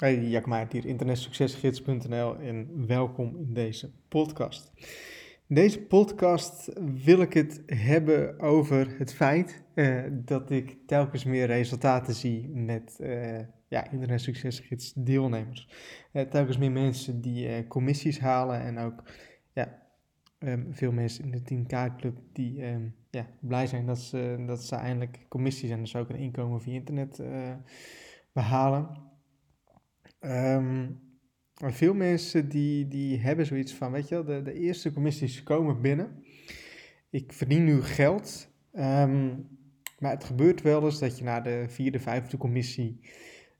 Hey, Jack Maart hier, internetsuccesgids.nl en welkom in deze podcast. In deze podcast wil ik het hebben over het feit uh, dat ik telkens meer resultaten zie met uh, ja, internetsuccesgids deelnemers. Uh, telkens meer mensen die commissies halen en ook ja, um, veel mensen in de 10K-club die um, ja, blij zijn dat ze, dat ze eindelijk commissies en dus ook een inkomen via internet behalen. Um, veel mensen die, die hebben zoiets van, weet je wel, de, de eerste commissies komen binnen. Ik verdien nu geld. Um, maar het gebeurt wel eens dat je na de vierde, vijfde commissie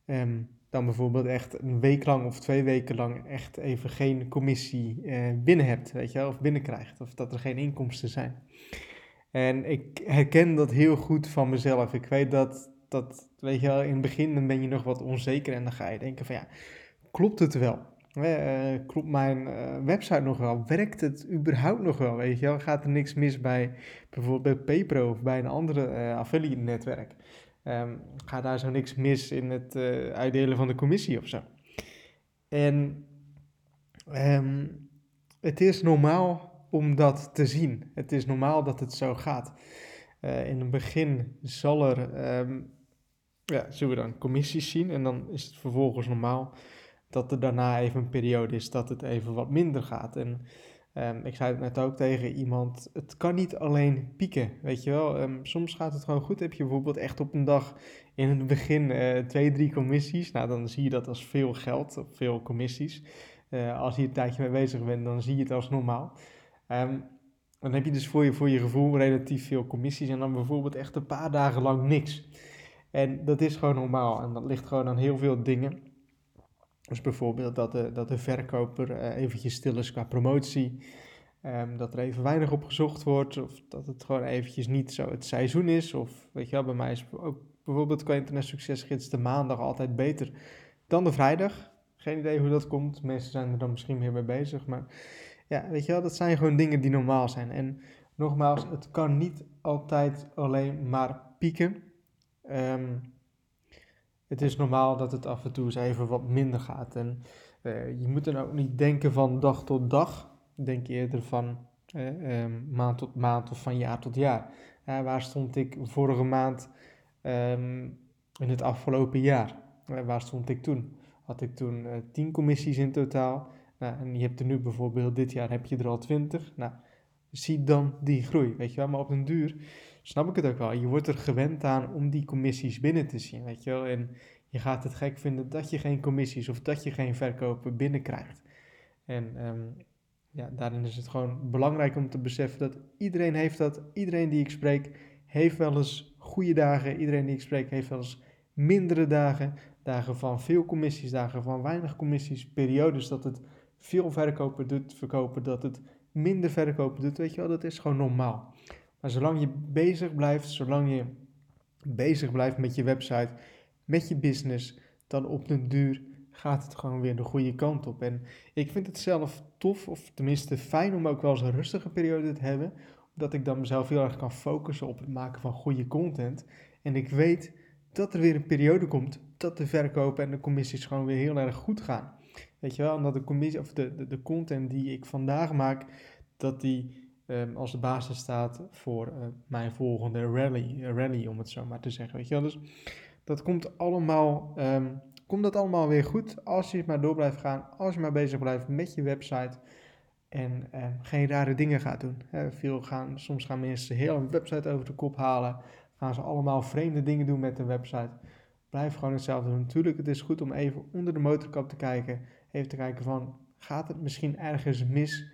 um, dan bijvoorbeeld echt een week lang of twee weken lang echt even geen commissie uh, binnen hebt, weet je wel, of binnenkrijgt, of dat er geen inkomsten zijn. En ik herken dat heel goed van mezelf. Ik weet dat dat, weet je wel, in het begin dan ben je nog wat onzeker en dan ga je denken van ja, klopt het wel? Uh, klopt mijn uh, website nog wel? Werkt het überhaupt nog wel? Weet je wel, gaat er niks mis bij bijvoorbeeld bij PayPro of bij een andere uh, affiliate netwerk? Um, gaat daar zo niks mis in het uitdelen van de commissie of zo? En um, het is normaal om dat te zien. Het is normaal dat het zo gaat. in het begin zal er um, ja, zullen we dan commissies zien. En dan is het vervolgens normaal dat er daarna even een periode is dat het even wat minder gaat. En um, ik zei het net ook tegen iemand, het kan niet alleen pieken, weet je wel. Um, soms gaat het gewoon goed. Heb je bijvoorbeeld echt op een dag in het begin uh, twee, drie commissies. Nou, dan zie je dat als veel geld, veel commissies. Uh, als je een tijdje mee bezig bent, dan zie je het als normaal. Um, dan heb je dus voor je, voor je gevoel relatief veel commissies en dan bijvoorbeeld echt een paar dagen lang niks. En dat is gewoon normaal en dat ligt gewoon aan heel veel dingen. Dus bijvoorbeeld dat de, dat de verkoper uh, eventjes stil is qua promotie. Um, dat er even weinig op gezocht wordt. Of dat het gewoon eventjes niet zo het seizoen is. Of weet je wel, bij mij is ook bijvoorbeeld qua internet succesgids de maandag altijd beter dan de vrijdag. Geen idee hoe dat komt. Mensen zijn er dan misschien meer mee bezig. Maar ja, weet je wel, dat zijn gewoon dingen die normaal zijn. En nogmaals, het kan niet altijd alleen maar pieken. Um, het is normaal dat het af en toe eens even wat minder gaat. En uh, je moet dan ook niet denken van dag tot dag. Denk eerder van uh, um, maand tot maand of van jaar tot jaar. Waar stond ik vorige maand um, in het afgelopen jaar? waar stond ik toen? Had ik toen 10 commissies in totaal? Nou, en je hebt er nu bijvoorbeeld, dit jaar heb je er al 20. Nou, zie dan die groei, weet je wel. Maar op een duur snap ik het ook wel. Je wordt er gewend aan om die commissies binnen te zien, weet je wel. En je gaat het gek vinden dat je geen commissies of dat je geen verkopen binnenkrijgt. En um, ja, daarin is het gewoon belangrijk om te beseffen dat iedereen heeft dat. Iedereen die ik spreek heeft wel eens goede dagen. Iedereen die ik spreek heeft wel eens mindere dagen. Dagen van veel commissies, dagen van weinig commissies. Periodes dat het veel verkopen doet, verkopen, dat het minder verkopen doet. Weet je wel, dat is gewoon normaal. Maar zolang je bezig blijft, zolang je bezig blijft met je website, met je business, dan op den duur gaat het gewoon weer de goede kant op. En ik vind het zelf tof, of tenminste fijn om ook wel eens een rustige periode te hebben, omdat ik dan mezelf heel erg kan focussen op het maken van goede content. En ik weet dat er weer een periode komt dat de verkopen en de commissies gewoon weer heel erg goed gaan. Weet je wel, omdat de, commissie, of de, de, de content die ik vandaag maak, dat die um, als de basis staat voor uh, mijn volgende rally, rally, om het zo maar te zeggen. Weet je wel? Dus dat komt allemaal, um, komt dat allemaal weer goed als je maar door blijft gaan, als je maar bezig blijft met je website en um, geen rare dingen gaat doen. Veel gaan, soms gaan mensen heel een website over de kop halen, gaan ze allemaal vreemde dingen doen met de website. Blijf gewoon hetzelfde doen. Natuurlijk, het is goed om even onder de motorkap te kijken, even te kijken van, gaat het misschien ergens mis?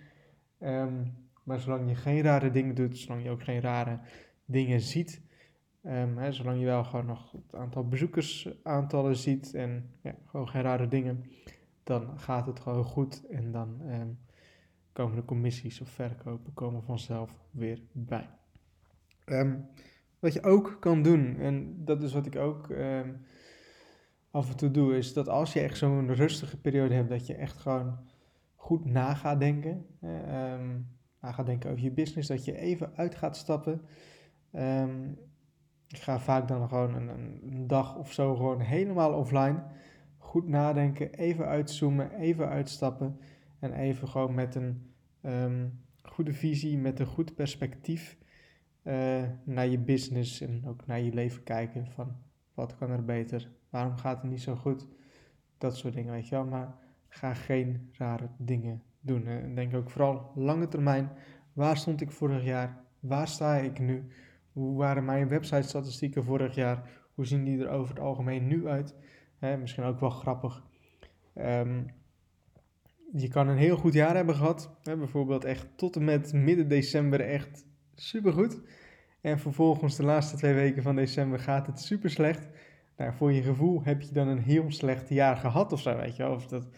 Um, maar zolang je geen rare dingen doet, zolang je ook geen rare dingen ziet, um, hè, zolang je wel gewoon nog het aantal bezoekersaantallen ziet en ja, gewoon geen rare dingen, dan gaat het gewoon goed en dan um, komen de commissies of verkopen komen vanzelf weer bij. Um, wat je ook kan doen, en dat is wat ik ook af en toe doe, is dat als je echt zo'n rustige periode hebt, dat je echt gewoon goed na gaat denken na gaat denken over je business, dat je even uit gaat stappen. ik ga vaak dan gewoon een, een, dag of zo gewoon helemaal offline. goed nadenken, even uitzoomen, even uitstappen en even gewoon met een ehm, goede visie, met een goed perspectief uh, naar je business en ook naar je leven kijken. Van wat kan er beter? Waarom gaat het niet zo goed? Dat soort dingen, weet je wel. Maar ga geen rare dingen doen. En denk ook vooral lange termijn. Waar stond ik vorig jaar? Waar sta ik nu? Hoe waren mijn website-statistieken vorig jaar? Hoe zien die er over het algemeen nu uit? misschien ook wel grappig. Um, je kan een heel goed jaar hebben gehad. Bijvoorbeeld echt tot en met midden december echt supergoed. En vervolgens de laatste twee weken van december gaat het super slecht. Nou, voor je gevoel heb je dan een heel slecht jaar gehad of zo, weet je wel. Of dat,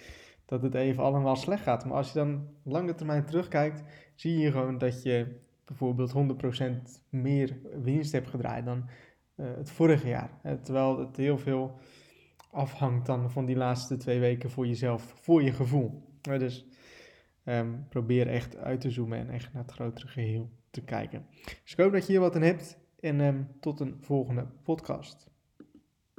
dat het even allemaal slecht gaat. Maar als je dan lange termijn terugkijkt, zie je gewoon dat je bijvoorbeeld 100% meer winst hebt gedraaid dan uh, het vorige jaar. terwijl het heel veel afhangt dan van die laatste twee weken voor jezelf, voor je gevoel. dus um, probeer echt uit te zoomen en echt naar het grotere geheel te kijken. Dus ik hoop dat je hier wat aan hebt en um, tot een volgende podcast.